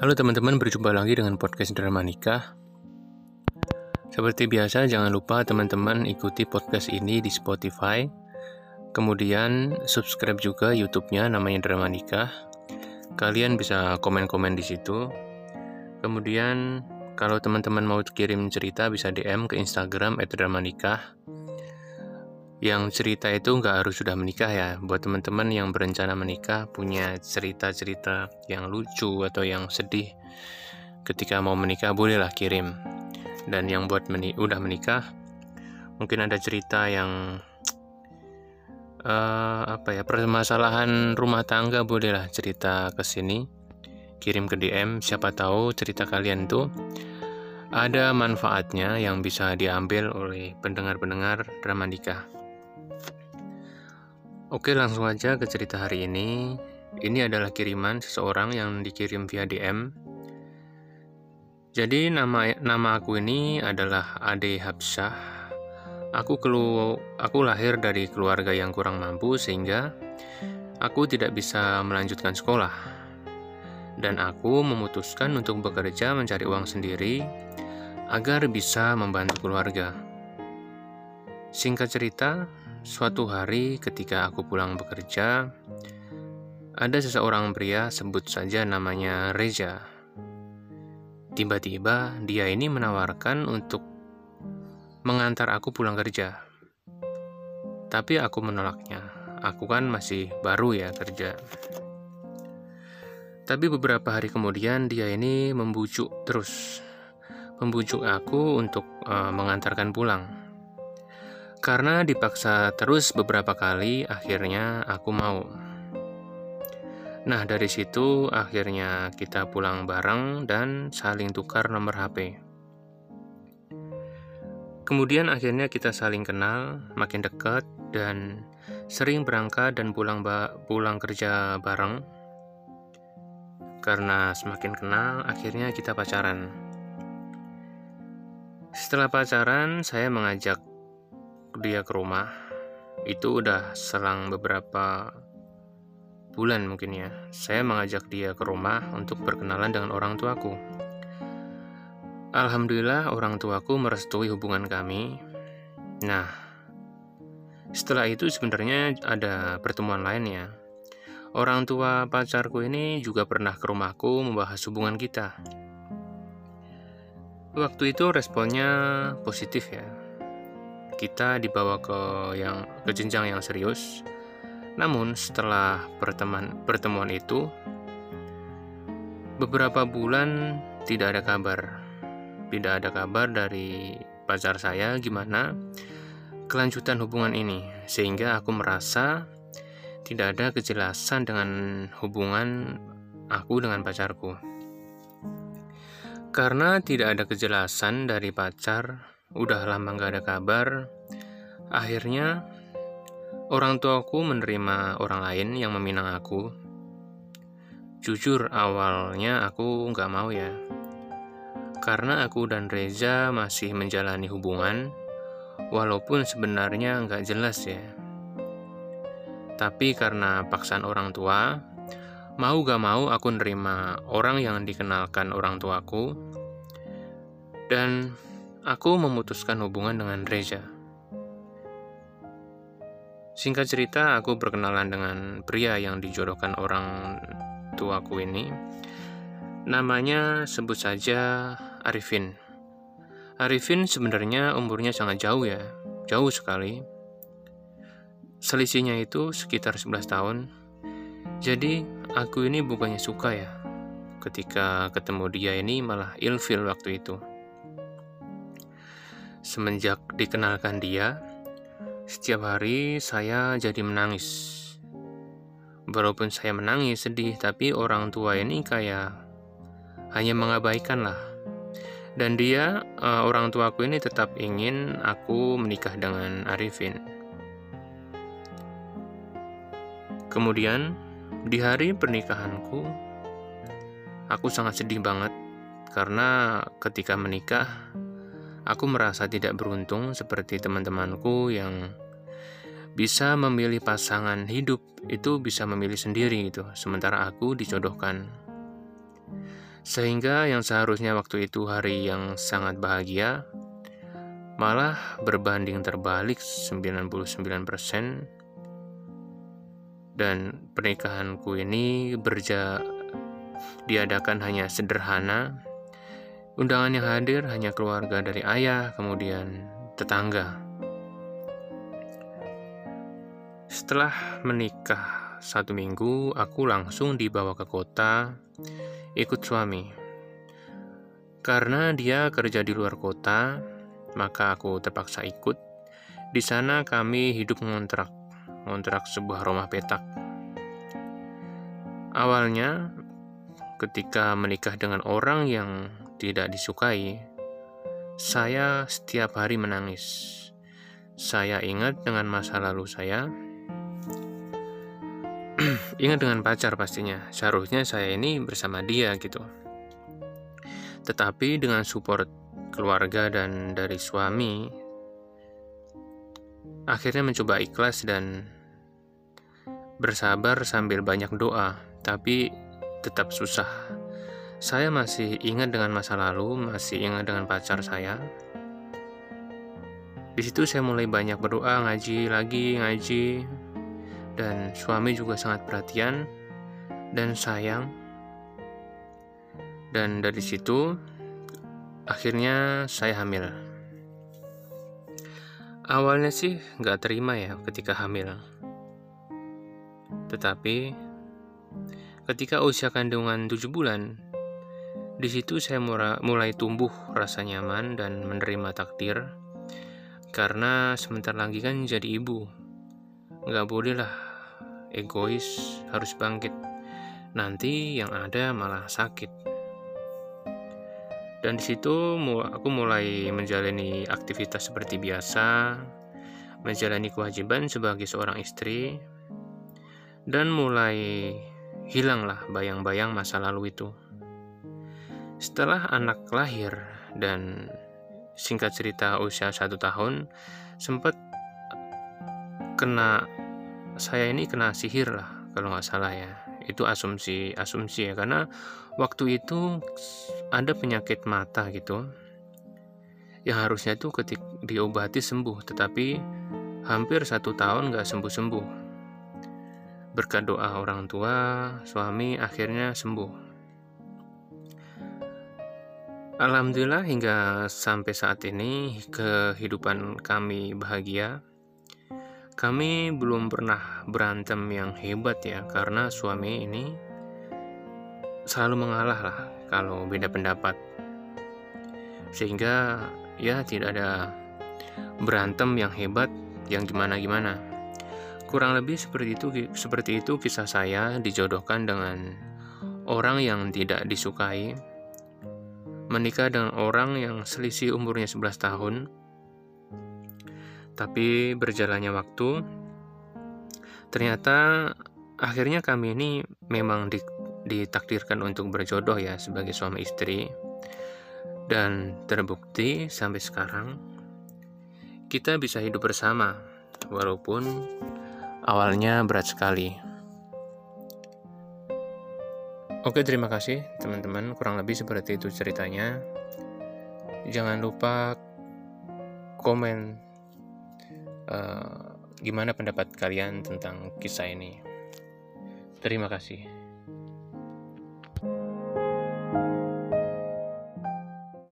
Halo teman-teman, berjumpa lagi dengan podcast Drama Nikah. Seperti biasa, jangan lupa teman-teman ikuti podcast ini di Spotify. Kemudian subscribe juga YouTube-nya namanya Drama Nikah. Kalian bisa komen-komen di situ. Kemudian kalau teman-teman mau kirim cerita bisa DM ke Instagram @dramanikah yang cerita itu nggak harus sudah menikah ya. Buat teman-teman yang berencana menikah punya cerita-cerita yang lucu atau yang sedih ketika mau menikah bolehlah kirim. Dan yang buat meni udah menikah mungkin ada cerita yang uh, apa ya permasalahan rumah tangga bolehlah cerita ke sini. Kirim ke DM siapa tahu cerita kalian tuh ada manfaatnya yang bisa diambil oleh pendengar-pendengar drama nikah. Oke, langsung aja ke cerita hari ini. Ini adalah kiriman seseorang yang dikirim via DM. Jadi nama nama aku ini adalah Ade Habsyah. Aku kelu aku lahir dari keluarga yang kurang mampu sehingga aku tidak bisa melanjutkan sekolah. Dan aku memutuskan untuk bekerja mencari uang sendiri agar bisa membantu keluarga. Singkat cerita, Suatu hari ketika aku pulang bekerja, ada seseorang pria sebut saja namanya Reza. Tiba-tiba dia ini menawarkan untuk mengantar aku pulang kerja. Tapi aku menolaknya. Aku kan masih baru ya kerja. Tapi beberapa hari kemudian dia ini membujuk terus. Membujuk aku untuk uh, mengantarkan pulang. Karena dipaksa terus beberapa kali, akhirnya aku mau. Nah, dari situ akhirnya kita pulang bareng dan saling tukar nomor HP. Kemudian akhirnya kita saling kenal, makin dekat dan sering berangkat dan pulang pulang kerja bareng. Karena semakin kenal, akhirnya kita pacaran. Setelah pacaran, saya mengajak dia ke rumah itu udah selang beberapa bulan mungkin ya. Saya mengajak dia ke rumah untuk berkenalan dengan orang tuaku. Alhamdulillah orang tuaku merestui hubungan kami. Nah setelah itu sebenarnya ada pertemuan lainnya orang tua pacarku ini juga pernah ke rumahku membahas hubungan kita. Waktu itu responnya positif ya kita dibawa ke yang ke jenjang yang serius. Namun setelah pertemuan pertemuan itu beberapa bulan tidak ada kabar. Tidak ada kabar dari pacar saya gimana kelanjutan hubungan ini sehingga aku merasa tidak ada kejelasan dengan hubungan aku dengan pacarku. Karena tidak ada kejelasan dari pacar Udah lama gak ada kabar. Akhirnya, orang tuaku menerima orang lain yang meminang aku. Jujur, awalnya aku gak mau ya. Karena aku dan Reza masih menjalani hubungan, walaupun sebenarnya gak jelas ya. Tapi karena paksaan orang tua, mau gak mau aku nerima orang yang dikenalkan orang tuaku, dan aku memutuskan hubungan dengan Reza. Singkat cerita, aku berkenalan dengan pria yang dijodohkan orang tuaku ini. Namanya sebut saja Arifin. Arifin sebenarnya umurnya sangat jauh ya, jauh sekali. Selisihnya itu sekitar 11 tahun. Jadi, aku ini bukannya suka ya. Ketika ketemu dia ini malah ilfil waktu itu. Semenjak dikenalkan dia, setiap hari saya jadi menangis. Walaupun saya menangis sedih, tapi orang tua ini kayak hanya mengabaikan lah. Dan dia, uh, orang tuaku ini tetap ingin aku menikah dengan Arifin. Kemudian, di hari pernikahanku, aku sangat sedih banget karena ketika menikah, Aku merasa tidak beruntung seperti teman-temanku yang bisa memilih pasangan hidup itu bisa memilih sendiri gitu, sementara aku dicodohkan. Sehingga yang seharusnya waktu itu hari yang sangat bahagia, malah berbanding terbalik 99% dan pernikahanku ini berja diadakan hanya sederhana undangan yang hadir hanya keluarga dari ayah kemudian tetangga setelah menikah satu minggu aku langsung dibawa ke kota ikut suami karena dia kerja di luar kota maka aku terpaksa ikut. Di sana kami hidup ngontrak, ngontrak sebuah rumah petak. Awalnya, ketika menikah dengan orang yang tidak disukai, saya setiap hari menangis. Saya ingat dengan masa lalu saya. ingat dengan pacar pastinya. Seharusnya saya ini bersama dia gitu. Tetapi dengan support keluarga dan dari suami akhirnya mencoba ikhlas dan bersabar sambil banyak doa, tapi tetap susah. Saya masih ingat dengan masa lalu, masih ingat dengan pacar saya. Di situ saya mulai banyak berdoa, ngaji lagi, ngaji, dan suami juga sangat perhatian dan sayang. Dan dari situ Akhirnya saya hamil. Awalnya sih nggak terima ya ketika hamil. Tetapi ketika usia kandungan 7 bulan, di situ saya mulai tumbuh rasa nyaman dan menerima takdir. Karena sebentar lagi kan jadi ibu. Nggak boleh lah egois, harus bangkit. Nanti yang ada malah sakit dan di situ aku mulai menjalani aktivitas seperti biasa, menjalani kewajiban sebagai seorang istri, dan mulai hilanglah bayang-bayang masa lalu itu. Setelah anak lahir dan singkat cerita usia satu tahun, sempat kena saya ini kena sihir lah kalau nggak salah ya. Itu asumsi asumsi ya karena waktu itu ada penyakit mata gitu yang harusnya itu ketik diobati sembuh tetapi hampir satu tahun nggak sembuh sembuh berkat doa orang tua suami akhirnya sembuh Alhamdulillah hingga sampai saat ini kehidupan kami bahagia kami belum pernah berantem yang hebat ya, karena suami ini selalu mengalah lah kalau beda pendapat. Sehingga ya tidak ada berantem yang hebat yang gimana-gimana. Kurang lebih seperti itu seperti itu kisah saya dijodohkan dengan orang yang tidak disukai. Menikah dengan orang yang selisih umurnya 11 tahun tapi berjalannya waktu, ternyata akhirnya kami ini memang ditakdirkan untuk berjodoh ya sebagai suami istri. Dan terbukti sampai sekarang kita bisa hidup bersama walaupun awalnya berat sekali. Oke, terima kasih teman-teman. Kurang lebih seperti itu ceritanya. Jangan lupa komen uh, gimana pendapat kalian tentang kisah ini. Terima kasih.